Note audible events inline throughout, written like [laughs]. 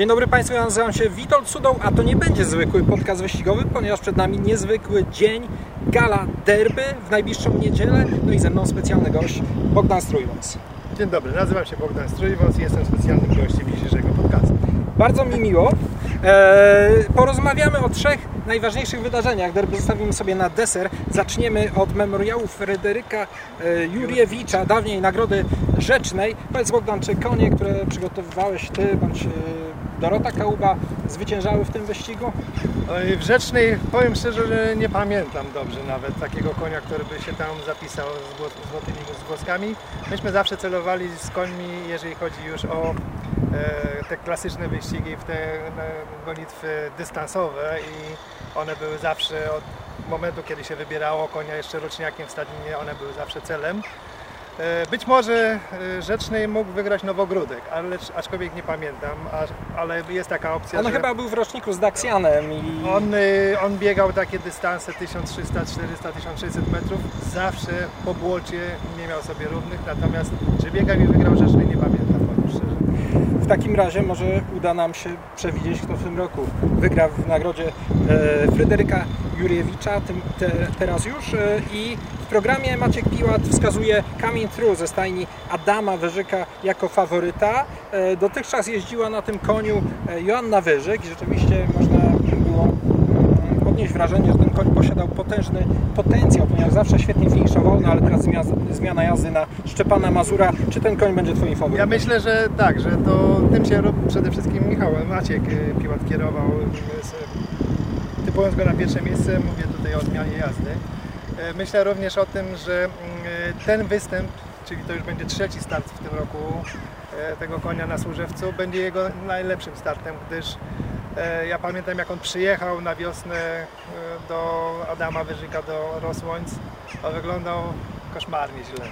Dzień dobry Państwu, ja nazywam się Witold Sudą, a to nie będzie zwykły podcast wyścigowy, ponieważ przed nami niezwykły dzień, gala derby w najbliższą niedzielę, no i ze mną specjalny gość Bogdan Strójwąs. Dzień dobry, nazywam się Bogdan Strójwąs i jestem specjalnym gościem dzisiejszego. Bardzo mi miło. Eee, porozmawiamy o trzech najważniejszych wydarzeniach. Derby zostawimy sobie na deser. Zaczniemy od memoriału Fryderyka e, Juriewicza, dawniej Nagrody Rzecznej. Powiedz Bogdan, czy konie, które przygotowywałeś Ty bądź e, Dorota Kałuba zwyciężały w tym wyścigu? W Rzecznej powiem szczerze, że nie pamiętam dobrze nawet takiego konia, który by się tam zapisał z, złotymi zgłoskami. Myśmy zawsze celowali z końmi, jeżeli chodzi już o e, te klasyczne wyścigi, w te e, gonitwy dystansowe i one były zawsze od momentu, kiedy się wybierało konia jeszcze roczniakiem w stadninie, one były zawsze celem. E, Być może e, Rzecznej mógł wygrać Nowogródek, ale, aczkolwiek nie pamiętam, ale jest taka opcja, On że... chyba był w roczniku z Daxianem i On, y, on biegał takie dystanse 1300, 400, 1600 metrów. Zawsze po błocie nie miał sobie równych, natomiast czy biegał i wygrał rzecznej nie pamiętam, takim razie może uda nam się przewidzieć, kto w tym roku wygra w nagrodzie e, Fryderyka Juriewicza, tym, te, teraz już. E, I w programie Maciek Piłat wskazuje Coming Through ze stajni Adama Wyżyka jako faworyta. E, dotychczas jeździła na tym koniu e, Joanna Wyżyk i rzeczywiście można odnieść wrażenie, że ten koń posiadał potężny potencjał, ponieważ zawsze świetnie finiszował, no ale teraz zmia- zmiana jazdy na Szczepana Mazura. Czy ten koń będzie Twoim faworytem? Ja myślę, że tak, że to tym się przede wszystkim Michał Maciek y, Piłat kierował, y, typując go na pierwsze miejsce, mówię tutaj o zmianie jazdy. Y, Myślę również o tym, że y, ten występ, czyli to już będzie trzeci start w tym roku y, tego konia na Służewcu, będzie jego najlepszym startem, gdyż ja pamiętam jak on przyjechał na wiosnę y, do Adama Wyżyka, do Rosłońc, to wyglądał koszmarnie źle.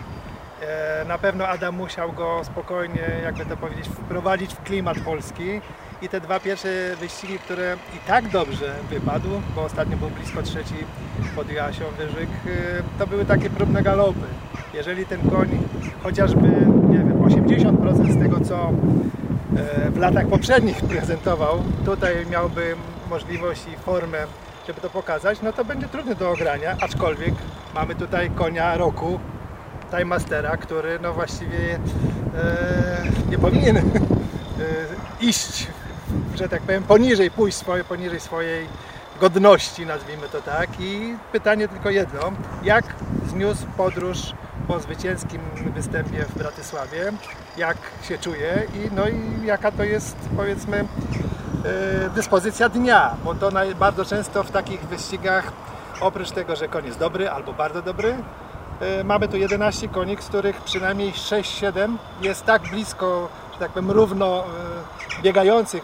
E, Na pewno Adam musiał go spokojnie, jakby to powiedzieć, wprowadzić w klimat polski. I te dwa pierwsze wyścigi, które i tak dobrze wypadł, bo ostatnio był blisko trzeci pod Joasią Wyżyk, e, to były takie próbne galopy. Jeżeli ten koń chociażby, nie wiem, 80% z tego, co e, w latach poprzednich prezentował, tutaj miałby możliwość i formę, żeby to pokazać, no to będzie trudny do ogrania, aczkolwiek mamy tutaj konia roku, Time Mastera, który no właściwie e, nie powinien e, iść, że tak powiem, poniżej, pójść swoje, poniżej swojej godności, nazwijmy to tak. I pytanie tylko jedno, jak zniósł podróż po zwycięskim występie w Bratysławie, jak się czuje i no i jaka to jest powiedzmy e, dyspozycja dnia, bo to bardzo często w takich wyścigach oprócz tego, że koń jest dobry albo bardzo dobry, E, Mamy tu 11 koni, z których przynajmniej 6-7 jest tak blisko, że tak powiem, równo e, biegających,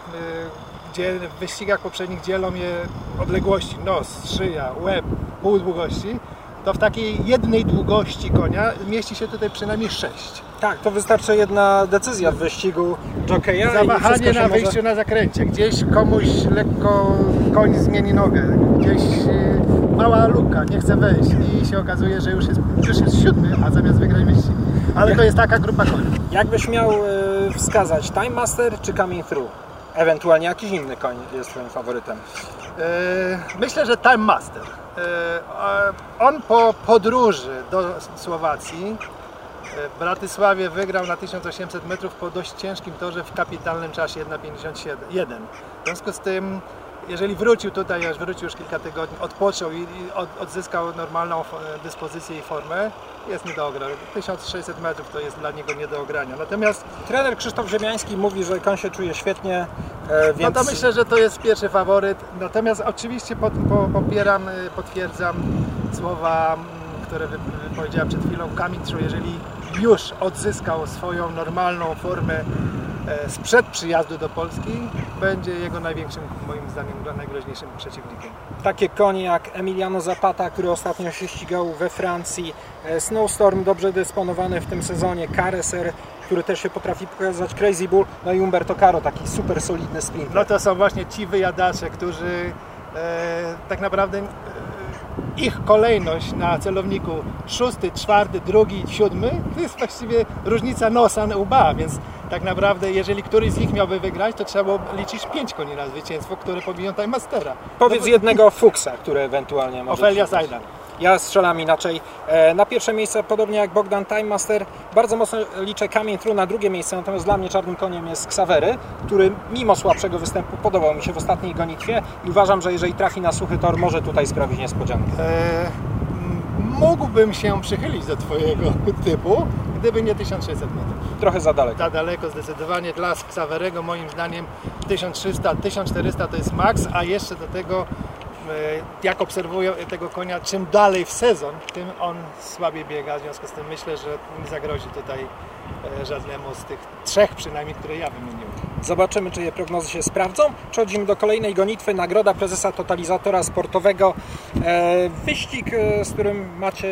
gdzie w wyścigach poprzednich dzielą je odległości nos, szyja, łeb, pół długości, to w takiej jednej długości konia mieści się tutaj przynajmniej 6. Tak, to wystarczy jedna decyzja w wyścigu wszystko Zawahanie na może... wyjściu na zakręcie, gdzieś komuś lekko koń zmieni nogę, gdzieś e, mała luka, nie chce wejść i się okazuje, że już jest, już jest siódmy, a zamiast wygrać wyścig. Ale to jest taka grupa koni. Jakbyś miał e, wskazać Time Master czy Coming Through? Ewentualnie jakiś inny koń jest Twoim faworytem. E, Myślę, że Time Master. E, On po podróży do Słowacji e, w Bratysławie wygrał na 1800 metrów po dość ciężkim torze w kapitalnym czasie 1.57. W związku z tym, jeżeli wrócił tutaj, już wrócił już kilka tygodni, odpoczął i, i od, odzyskał normalną e, dyspozycję i formę, jest nie do ogrania. 1600 metrów to jest dla niego nie do ogrania. Natomiast Trener Krzysztof Ziemiański mówi, że koń się czuje świetnie, e, No więc to myślę, że to jest pierwszy faworyt. Natomiast oczywiście pod, po, popieram, y, potwierdzam słowa, które wypowiedziałem przed chwilą. Coming True, jeżeli już odzyskał swoją normalną formę e, sprzed przyjazdu do Polski, będzie jego największym, moim zdaniem, najgroźniejszym przeciwnikiem. takie konie jak Emiliano Zapata, który ostatnio się ścigał we Francji, e, Snowstorm dobrze dysponowany w tym sezonie, Careser, który też się potrafi pokazać, Crazy Bull, no i Umberto Caro, taki super solidny sprinter. No to są właśnie ci wyjadacze, którzy e, tak naprawdę e, ich kolejność na celowniku szósty, czwarty, drugi, siódmy, to jest właściwie różnica nosa na łba, więc tak naprawdę jeżeli któryś z nich miałby wygrać, to trzeba było liczyć pięć koni na zwycięstwo, które pobiją Time Mastera. Powiedz No, jednego fuksa, który ewentualnie może... Ofelia Zajdan. Ja strzelam inaczej. E, Na pierwsze miejsce, podobnie jak Bogdan Time Master, bardzo mocno liczę Kamień Tru na drugie miejsce, natomiast dla mnie czarnym koniem jest Ksawery, który mimo słabszego występu podobał mi się w ostatniej gonitwie i uważam, że jeżeli trafi na suchy tor, może tutaj sprawić niespodziankę. E, m, mógłbym się przychylić do Twojego typu, gdyby nie 1600 metrów. Trochę za daleko. Za daleko zdecydowanie dla Xaverego moim zdaniem 1300, 1400 to jest maks, a jeszcze do tego jak obserwuję tego konia, czym dalej w sezon, tym on słabiej biega, w związku z tym myślę, że nie zagrozi tutaj e, żadnemu z tych trzech przynajmniej, które ja wymieniłem. Zobaczymy, czy je prognozy się sprawdzą. Przechodzimy do kolejnej gonitwy. Nagroda prezesa totalizatora sportowego. E, wyścig, e, z którym macie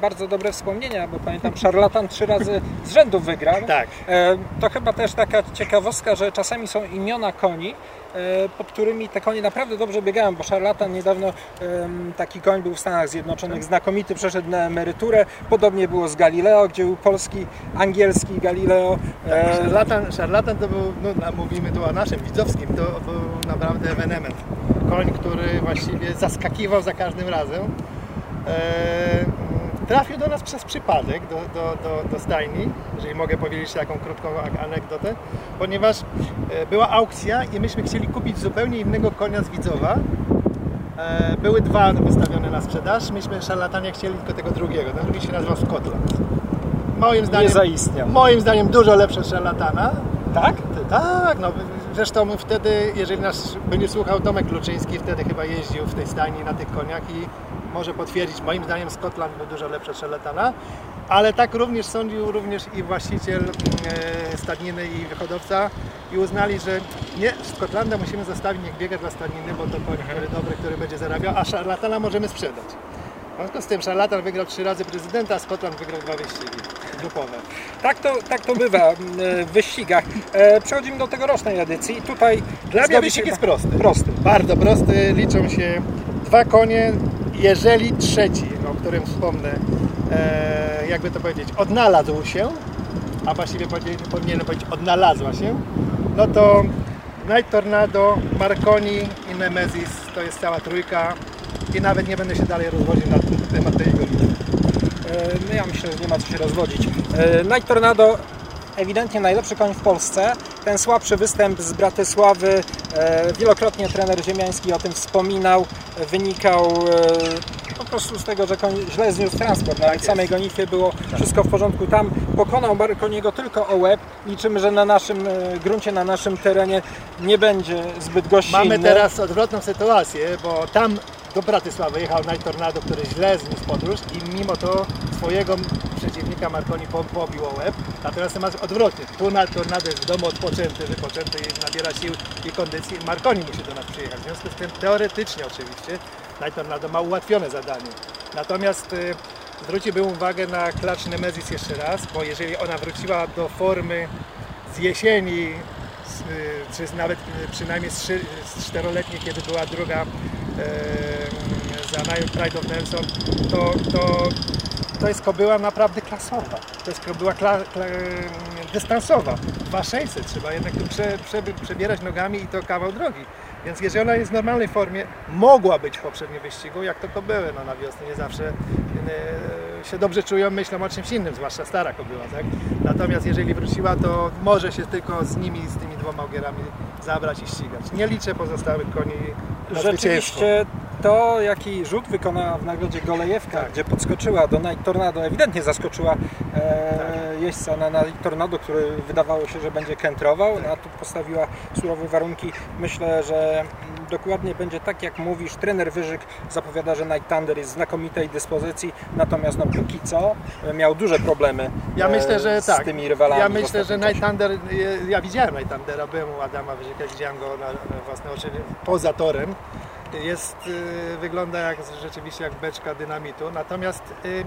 bardzo dobre wspomnienia, bo pamiętam, szarlatan trzy razy z rzędu wygrał. Tak. E, to chyba też taka ciekawostka, że czasami są imiona koni, e, pod którymi te konie naprawdę dobrze biegają, bo szarlatan niedawno taki koń był w Stanach Zjednoczonych, znakomity, przeszedł na emeryturę. Podobnie było z Galileo, gdzie był polski, Galileo. E, Szarlatan, szarlatan to był, no, mówimy tu o naszym widzowskim, to był naprawdę ewenement. Koń, który właściwie zaskakiwał za każdym razem. E, trafił do nas przez przypadek, do, do, do, do stajni, jeżeli mogę powiedzieć taką krótką anegdotę, ponieważ e, była aukcja i myśmy chcieli kupić zupełnie innego konia z Widzowa. E, były dwa wystawione na sprzedaż, myśmy szarlatanie chcieli tylko tego drugiego, ten drugi się nazywał Scotland. Moim nie zdaniem, zaistniał. moim zdaniem dużo lepsze szarlatana, Tak? tak, no zresztą wtedy, jeżeli nas będzie słuchał Tomek Luczyński, wtedy chyba jeździł w tej stajni na tych koniach i może potwierdzić, moim zdaniem Scotland był dużo lepszy od Charlatana, ale tak również sądził również i właściciel e, stadniny i wyhodowca i uznali, że nie, Scotlanda musimy zostawić, niech biega dla stadniny, bo to koń, który dobry, który będzie zarabiał, a Charlatana możemy sprzedać. W związku z tym Charlatan wygrał trzy razy prezydenta, a Scotland wygrał dwa wyścigi grupowe. Tak to, tak to bywa e, w wyścigach. E, Przechodzimy do tegorocznej edycji. Tutaj Dla mnie wyścig jest prosty. Prosty. Bardzo prosty. Liczą się dwa konie, jeżeli trzeci, o którym wspomnę, e, jakby to powiedzieć, odnalazł się, a właściwie powinienem powiedzieć odnalazła się, no to Night Tornado, Marconi i Nemesis to jest cała trójka i nawet nie będę się dalej rozwodził na temat tej gonitwy. E, No ja myślę, że nie ma co się rozwodzić. E, Night Tornado ewidentnie najlepszy koń w Polsce. Ten słabszy występ z Bratysławy, e, wielokrotnie trener Ziemiański o tym wspominał, wynikał po prostu z tego, że koń źle zniósł transport. Nawet w samej gonitwie było wszystko w porządku. Tam pokonał Marconiego tylko o łeb. Liczymy, że na naszym gruncie, na naszym terenie nie będzie zbyt gościnny. Mamy teraz odwrotną sytuację, bo tam do Bratysławy jechał Night Tornado, który źle zniósł podróż i mimo to swojego przeciwnika Marconi po- pobił o łeb. Natomiast masz odwrotnie. Tu Night Tornado jest w domu odpoczęty, wypoczęty nabiera sił i kondycji. Marconi musi do nas przyjechać. W związku z tym teoretycznie oczywiście Night Tornado ma ułatwione zadanie. Natomiast y, zwróciłbym uwagę na klacz Nemesis jeszcze raz, bo jeżeli ona wróciła do formy z jesieni, z, y, czy nawet y, przynajmniej z, z czteroletniej, kiedy była druga za Nile Pride of Nelson, to, to, to jest kobyła naprawdę klasowa. To jest kobyła kla, kla, dystansowa. 2600 trzeba jednak tu prze, prze, przebierać nogami i to kawał drogi. Więc jeżeli ona jest w normalnej formie, mogła być w poprzednim wyścigu, jak to kobyły no, na wiosnę, nie zawsze e, się dobrze czują, myślą o czymś innym, zwłaszcza stara kobyła, tak? Natomiast jeżeli wróciła, to może się tylko z nimi, z tymi dwoma ogierami zabrać i ścigać. Nie liczę pozostałych koni Rzeczywiście to, jaki rzut wykonała w nagrodzie Golejewka, Tak. gdzie podskoczyła do Night Tornado, ewidentnie zaskoczyła e, Tak. jeźdźca na Night Tornado, który wydawało się, że będzie kętrował, Tak. no, a tu postawiła surowe warunki. Myślę, że dokładnie będzie tak, jak mówisz. Trener Wyżyk zapowiada, że Night Thunder jest w znakomitej dyspozycji, natomiast no, póki co e, miał duże problemy Ja e, myślę, że z tak. tymi rywalami. Ja myślę, że Night. Thunder, ja- ja widziałem Night Thundera, byłem u Adama Wyżyka, widziałem go na własne oczy poza torem. Jest, y, wygląda jak rzeczywiście jak beczka dynamitu, natomiast y,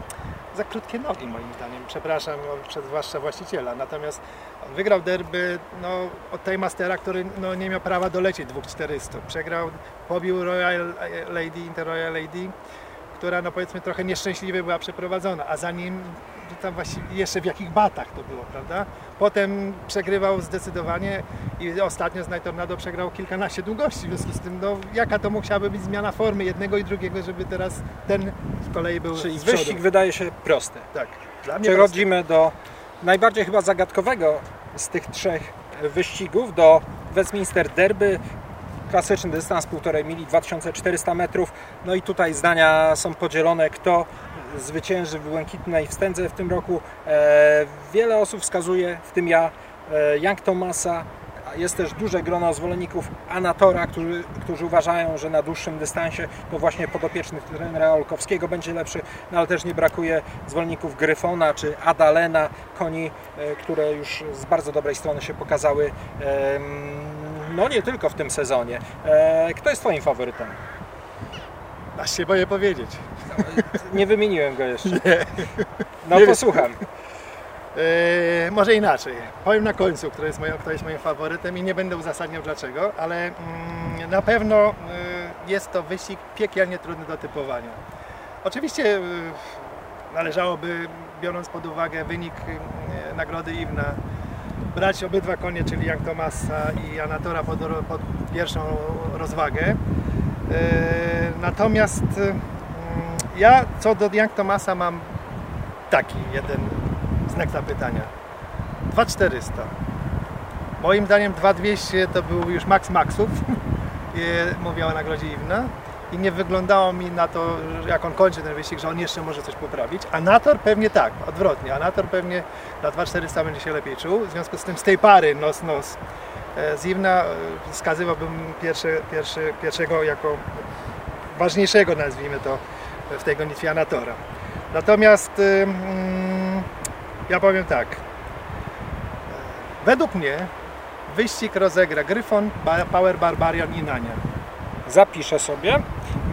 za krótkie nogi moim zdaniem, przepraszam zwłaszcza właściciela. Natomiast wygrał derby no, od tej Mastera, który no, nie miał prawa dolecieć 2400. Przegrał, pobił Royal Lady, Inter Royal Lady, która no powiedzmy trochę nieszczęśliwie była przeprowadzona, a zanim tam właściwie jeszcze w jakich batach to było, prawda? Potem przegrywał zdecydowanie i ostatnio z Night Tornado przegrał kilkanaście długości, w związku z tym no, jaka to musiałaby być zmiana formy jednego i drugiego, żeby teraz ten z kolei był Czyli z wyścig wydaje się prosty. Tak, dla mnie Przechodzimy do najbardziej chyba zagadkowego z tych trzech wyścigów, do Westminster Derby. Klasyczny dystans 1,5 mili, 2400 metrów. No i tutaj zdania są podzielone, kto zwycięży w błękitnej wstędze w tym roku. E, wiele osób wskazuje, w tym ja, e, Young Thomasa. Jest też duże grono zwolenników Anatora, którzy, którzy uważają, że na dłuższym dystansie to właśnie podopieczny trenera Olkowskiego będzie lepszy, no ale też nie brakuje zwolenników Gryfona czy Adalena, koni, e, które już z bardzo dobrej strony się pokazały. No nie tylko w tym sezonie. E, Kto jest Twoim faworytem? Aż się boję powiedzieć. Nie wymieniłem go jeszcze. No Nie to wiem. słucham. Eee, może inaczej. Powiem na końcu, kto jest, moim, kto jest moim faworytem i nie będę uzasadniał dlaczego, ale mm, na pewno e, jest to wyścig piekielnie trudny do typowania. Oczywiście e, należałoby, biorąc pod uwagę wynik nagrody Iwna, brać obydwa konie, czyli Young Thomasa i Anatora pod, pod pierwszą rozwagę. E, Natomiast mm, ja co do Young Thomasa mam taki jeden znak zapytania. 2400. Moim zdaniem 2200 to był już max maxów. E, [laughs] Mówię o nagrodzie Iwna. I nie wyglądało mi na to, jak on kończy ten wyścig, że on jeszcze może coś poprawić. A Nator pewnie tak, odwrotnie. A Nator pewnie na 2400 będzie się lepiej czuł. W związku z tym z tej pary nos-nos e, z Iwna e, wskazywałbym pierwszy, pierwszy, pierwszego jako ważniejszego, nazwijmy to, w tej gonitwie Anatora. Natomiast ym, ja powiem tak. Według mnie wyścig rozegra Gryfon, Power Barbarian i Nania. Zapiszę sobie.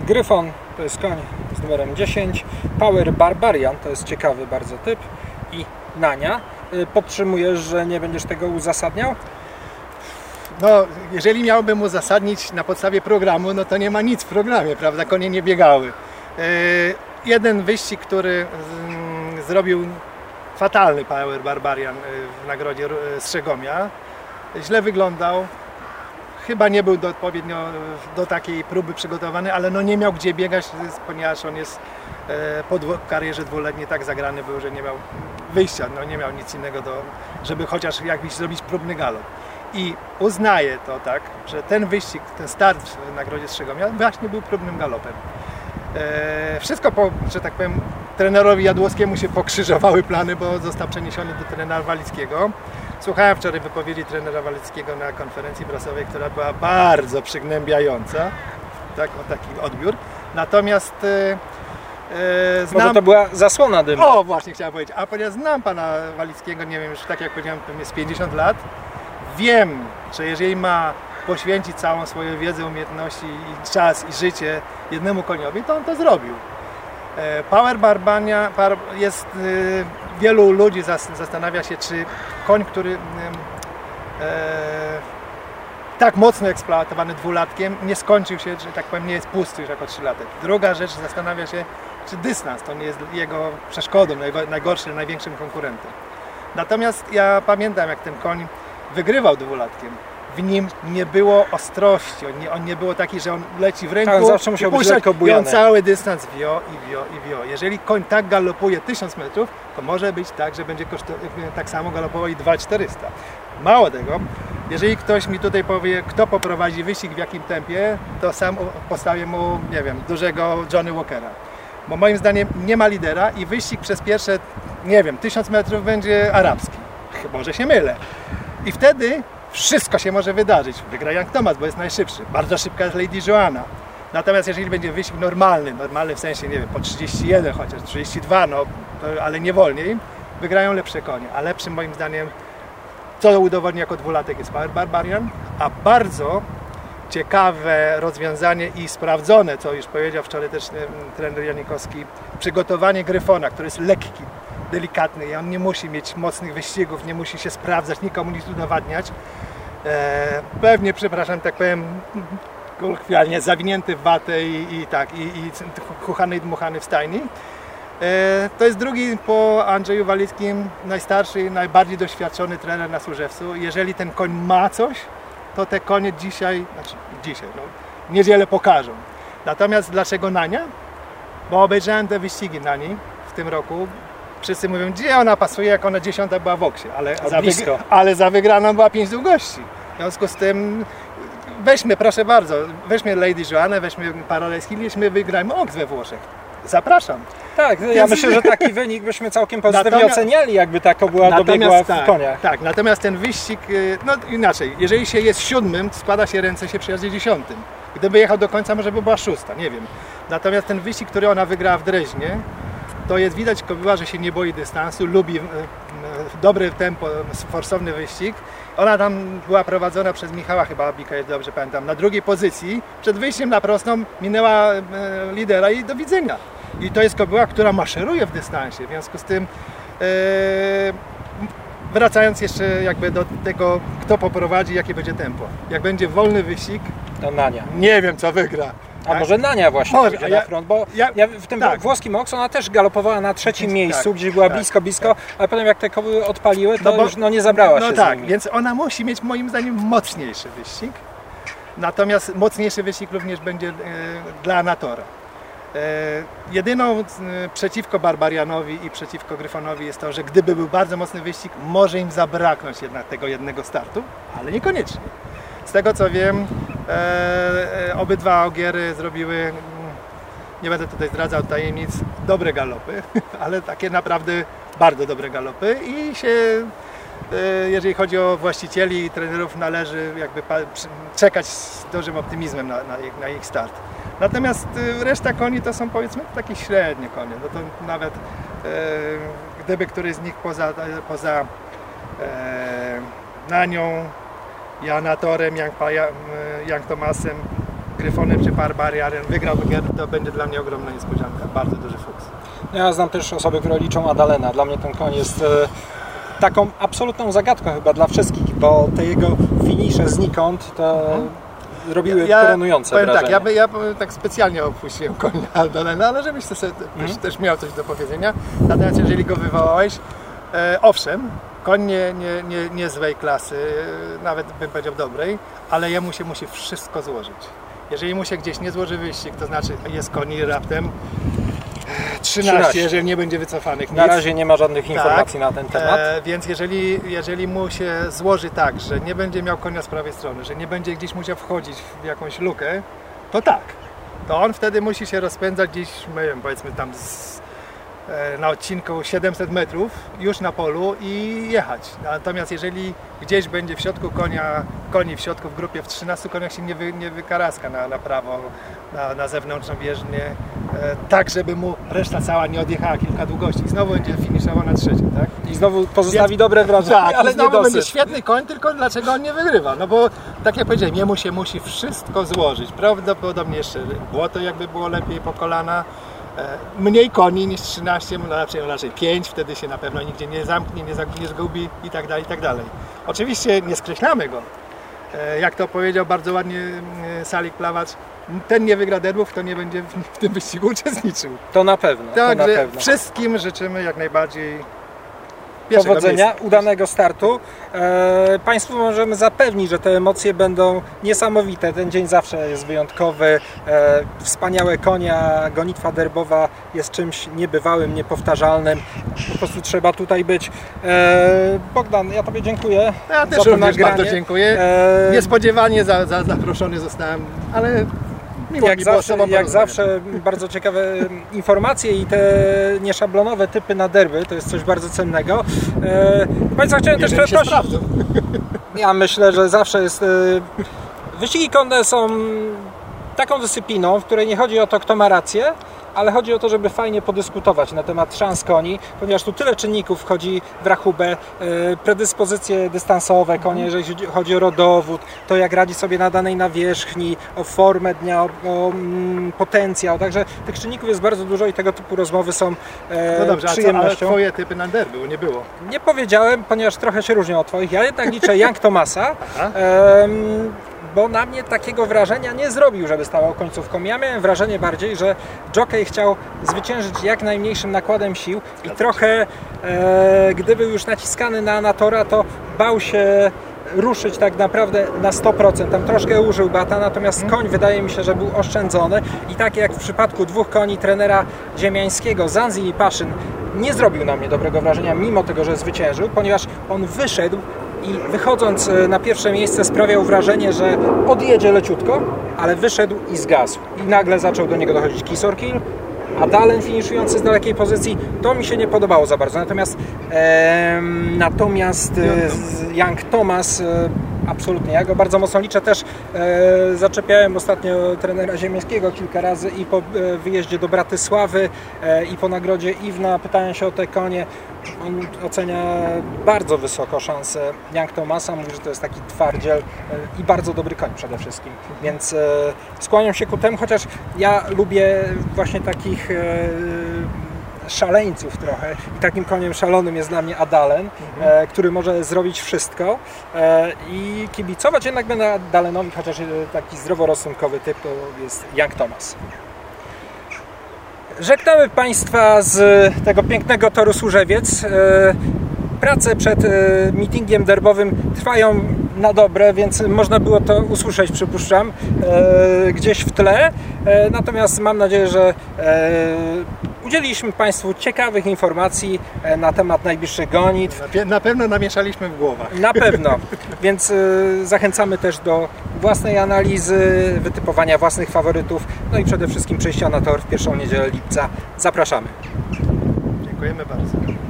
Gryfon to jest koń z numerem 10. Power Barbarian to jest ciekawy bardzo typ. I Nania. Y, Podtrzymujesz, że nie będziesz tego uzasadniał? No, jeżeli miałbym uzasadnić na podstawie programu, no to nie ma nic w programie, prawda? Konie nie biegały. Yy, jeden wyścig, który mm, zrobił fatalny Power Barbarian yy, w nagrodzie yy, Strzegomia, źle wyglądał. Chyba nie był do, odpowiednio do takiej próby przygotowany, ale no nie miał gdzie biegać, ponieważ on jest e, po karierze dwuletniej tak zagrany był, że nie miał wyjścia, no nie miał nic innego, do, żeby chociaż jakiś zrobić próbny galop. I uznaję to tak, że ten wyścig, ten start w Nagrodzie Strzegomia właśnie był próbnym galopem. E, wszystko, po, że tak powiem, trenerowi Jadłowskiemu się pokrzyżowały plany, bo został przeniesiony do trenera Walickiego. Słuchałem wczoraj wypowiedzi trenera Walickiego na konferencji prasowej, która była bardzo przygnębiająca. Tak, o taki odbiór. Natomiast e, e, znam... Może to była zasłona dymu. O, właśnie chciałem powiedzieć. A ponieważ znam pana Walickiego, nie wiem, już tak jak powiedziałem, to jest 50 lat, wiem, że jeżeli ma poświęcić całą swoją wiedzę, umiejętności i czas i życie jednemu koniowi, to on to zrobił. E, Power Barbania jest, y, wielu ludzi zas- zastanawia się, czy koń, który e, tak mocno eksploatowany dwulatkiem, nie skończył się, że tak powiem, nie jest pusty już jako trzylatek. Druga rzecz, zastanawia się, czy dystans to nie jest jego przeszkodą, najgo- najgorszym, największym konkurentem. Natomiast ja pamiętam, jak ten koń wygrywał dwulatkiem. W nim nie było ostrości, on nie, on nie było taki, że on leci w ręku Tak, zawsze musiał i być puszczać, lekko i on cały dystans wio i wio i wio. Jeżeli koń tak galopuje 1000 metrów, to może być tak, że będzie koszto- tak samo galopował i 2400. Mało tego, jeżeli ktoś mi tutaj powie, kto poprowadzi wyścig w jakim tempie, to sam postawię mu, nie wiem, dużego Johnny Walkera. Bo moim zdaniem nie ma lidera i wyścig przez pierwsze, nie wiem, 1000 metrów będzie arabski. Chyba, Może się mylę. I wtedy wszystko się może wydarzyć. Wygra Young Thomas, bo jest najszybszy. Bardzo szybka jest Lady Joanna. Natomiast jeżeli będzie wyścig normalny, normalny w sensie, nie wiem, po 31 chociaż, 32, no, ale nie wolniej, wygrają lepsze konie. A lepszym moim zdaniem, co udowodni jako dwulatek jest Power Barbarian, a bardzo ciekawe rozwiązanie i sprawdzone, co już powiedział wczoraj też trener Janikowski, przygotowanie Gryfona, który jest lekki, delikatny i on nie musi mieć mocnych wyścigów, nie musi się sprawdzać, nikomu nic udowadniać. E, pewnie, przepraszam, tak powiem, kolokwialnie zawinięty w watę i, i tak, i, i chuchany i dmuchany w stajni. E, to jest drugi po Andrzeju Walickim, najstarszy, najbardziej doświadczony trener na Służewcu. Jeżeli ten koń ma coś, to te konie dzisiaj, znaczy dzisiaj, no, niedzielę pokażą. Natomiast dlaczego Nania? Bo obejrzałem te wyścigi Nani w tym roku. Wszyscy mówią, gdzie ona pasuje, jak ona dziesiąta była w oksie, ale, za, blisko. ale za wygraną była pięć długości. W związku z tym weźmy, proszę bardzo, weźmy Lady Joanne, weźmy Parallel Hill, my wygrajmy Oks we Włoszech. Zapraszam. Tak, ja Więc- myślę, że taki wynik byśmy całkiem pozytywnie Natomiast- oceniali, jakby taka była dobiegła w tak, koniach. tak, natomiast ten wyścig, y, no inaczej, jeżeli się jest siódmym, składa się ręce się przy jazdzie dziesiątym. Gdyby jechał do końca, może by była szósta, nie wiem. Natomiast ten wyścig, który ona wygrała w Dreźnie, to jest widać kobiła, że się nie boi dystansu, lubi y, y, dobre tempo, forsowny wyścig. Ona tam była prowadzona przez Michała chyba Abika, jak dobrze pamiętam, na drugiej pozycji. Przed wyjściem na prostą minęła e, lidera i do widzenia. I to jest kobyła, która maszeruje w dystansie. W związku z tym e, wracając jeszcze jakby do tego, kto poprowadzi, jakie będzie tempo. Jak będzie wolny wyścig, To Nania. nie wiem co wygra. A Tak? może Nania właśnie Może, pójdzie a ja- na front, bo ja- ja, w tym tak. włoskim Ox ona też galopowała na trzecim Tak, miejscu, gdzie była tak, blisko, blisko, ale potem jak te koły odpaliły, to No bo- już no, nie zabrała No się z tak, więc ona musi mieć moim zdaniem mocniejszy wyścig. Natomiast mocniejszy wyścig również będzie e, dla Anatora. E, jedyną e, przeciwko Barbarianowi i przeciwko Gryfonowi jest to, że gdyby był bardzo mocny wyścig, może im zabraknąć jednak tego jednego startu, ale niekoniecznie. Z tego co wiem, e, e, obydwa ogiery zrobiły, mm, nie będę tutaj zdradzał tajemnic, dobre galopy, [laughs] ale takie naprawdę bardzo dobre galopy i się e, jeżeli chodzi o właścicieli i trenerów, należy jakby czekać z dużym optymizmem na, na, ich, na ich start. Natomiast e, reszta koni to są powiedzmy takie średnie konie. No to nawet e, gdyby któryś z nich poza, poza e, Nanią, Janatorem, Young, Young Thomasem, Gryfonem czy Barbarianem wygrał to będzie dla mnie ogromna niespodzianka. Bardzo duży fuks. Ja znam też osoby, które liczą Adalena. Dla mnie ten koń jest e, taką absolutną zagadką chyba dla wszystkich, bo te jego finisze znikąd to robiły koronujące powiem wrażenie. tak, ja, by, ja by tak specjalnie opuściłem konia Aldolena, ale żebyś ty sobie Mhm. też, też miał coś do powiedzenia. Natomiast jeżeli go wywołałeś, e, owszem, koń nie, nie, nie, nie złej klasy, nawet bym powiedział dobrej, ale jemu się musi wszystko złożyć. Jeżeli mu się gdzieś nie złoży wyścig, to znaczy jest koni raptem e, 13, 13. jeżeli nie będzie wycofanych. Na nic. razie nie ma żadnych informacji Tak. na ten temat. E, więc jeżeli, jeżeli mu się złoży tak, że nie będzie miał konia z prawej strony, że nie będzie gdzieś musiał wchodzić w jakąś lukę, to tak. To on wtedy musi się rozpędzać gdzieś, nie wiem, powiedzmy tam z, na odcinku 700 metrów już na polu i jechać. Natomiast jeżeli gdzieś będzie w środku konia, koni w środku w grupie w 13 koniach się nie, wy, nie wykaraska na, na prawo, na, na zewnętrzną bieżnię, e, tak żeby mu reszta cała nie odjechała kilka długości i znowu będzie finiszował na trzecim, tak? I znowu pozostawi Więc- dobre wrażenie, Tak, ale znowu będzie świetny koń, tylko dlaczego on nie wygrywa? No bo tak jak powiedziałem, jemu się musi wszystko złożyć. Prawdopodobnie jeszcze błoto jakby było lepiej po kolana. Mniej koni niż 13, no raczej, raczej 5, wtedy się na pewno nigdzie nie zamknie, nie, zgubi i tak dalej, i tak dalej. Oczywiście nie skreślamy go. E, Jak to powiedział bardzo ładnie e, Salik Plawacz, ten nie wygra derbów, kto nie będzie w, tym wyścigu [laughs] uczestniczył. To na pewno, to na Także pewno. wszystkim życzymy jak najbardziej Powodzenia, udanego startu. E, Państwu możemy zapewnić, że te emocje będą niesamowite. Ten dzień zawsze jest wyjątkowy. E, wspaniałe konia, gonitwa derbowa jest czymś niebywałym, niepowtarzalnym. Po prostu trzeba tutaj być. E, Bogdan, ja Tobie dziękuję. Ja za też to również nagranie. bardzo dziękuję. E, Niespodziewanie za, za, zaproszony zostałem, ale miło jak mi zawsze, jak zawsze bardzo ciekawe informacje i te nieszablonowe typy na derby, to jest coś bardzo cennego. E, Państwa chciałem też przeprosić. Ja myślę, że zawsze jest. e, Wyścigi konne są taką dyscypliną, w której nie chodzi o to, kto ma rację, ale chodzi o to, żeby fajnie podyskutować na temat szans koni, ponieważ tu tyle czynników wchodzi w rachubę, e, predyspozycje dystansowe konie, jeżeli chodzi- o rodowód, to jak radzi sobie na danej nawierzchni, o formę dnia, o, mm, potencjał, także tych czynników jest bardzo dużo i tego typu rozmowy są e, No dobrze, a co, ale przyjemnością. Twoje typy na derby, nie było. Nie powiedziałem, ponieważ trochę się różnią od Twoich. Ja jednak liczę [laughs] Young Thomasa. Bo na mnie takiego wrażenia nie zrobił, żeby stawał końcówką. Ja miałem wrażenie bardziej, że Jockey chciał zwyciężyć jak najmniejszym nakładem sił i trochę, e, gdy był już naciskany na Anatora, to bał się ruszyć tak naprawdę na 100%. Tam troszkę użył bata, natomiast koń wydaje mi się, że był oszczędzony i tak jak w przypadku dwóch koni trenera ziemiańskiego, Zanzi i Paszyn, nie zrobił na mnie dobrego wrażenia, mimo tego, że zwyciężył, ponieważ on wyszedł i wychodząc e, na pierwsze miejsce sprawiał wrażenie, że odjedzie leciutko, ale wyszedł i zgasł. I nagle zaczął do niego dochodzić Kisorkil, a Dalen finiszujący z dalekiej pozycji, to mi się nie podobało za bardzo. Natomiast, e, natomiast e, Young Thomas e, absolutnie. Ja go bardzo mocno liczę. Też e, zaczepiałem ostatnio trenera ziemieckiego kilka razy i po e, wyjeździe do Bratysławy e, i po nagrodzie Iwna pytałem się o te konie. On ocenia bardzo wysoko szanse Young Thomasa. Mówi, że to jest taki twardziel i bardzo dobry koń przede wszystkim. Więc skłaniam się ku temu, chociaż ja lubię właśnie takich e, szaleńców trochę. I takim koniem szalonym jest dla mnie Adalen, e, który może zrobić wszystko. E, I kibicować jednak będę Adalenowi, chociaż taki zdroworozsądkowy typ to jest Young Thomas. Żegnamy Państwa z tego pięknego toru Służewiec. E, Prace przed meetingiem derbowym trwają na dobre, więc można było to usłyszeć, przypuszczam, e, gdzieś w tle. E, Natomiast mam nadzieję, że e, udzieliliśmy Państwu ciekawych informacji na temat najbliższych gonitw. Na, pewno namieszaliśmy w głowach. Na pewno, [laughs] więc zachęcamy też do własnej analizy, wytypowania własnych faworytów, no i przede wszystkim przejścia na tor w pierwszą niedzielę lipca. Zapraszamy. Dziękujemy bardzo.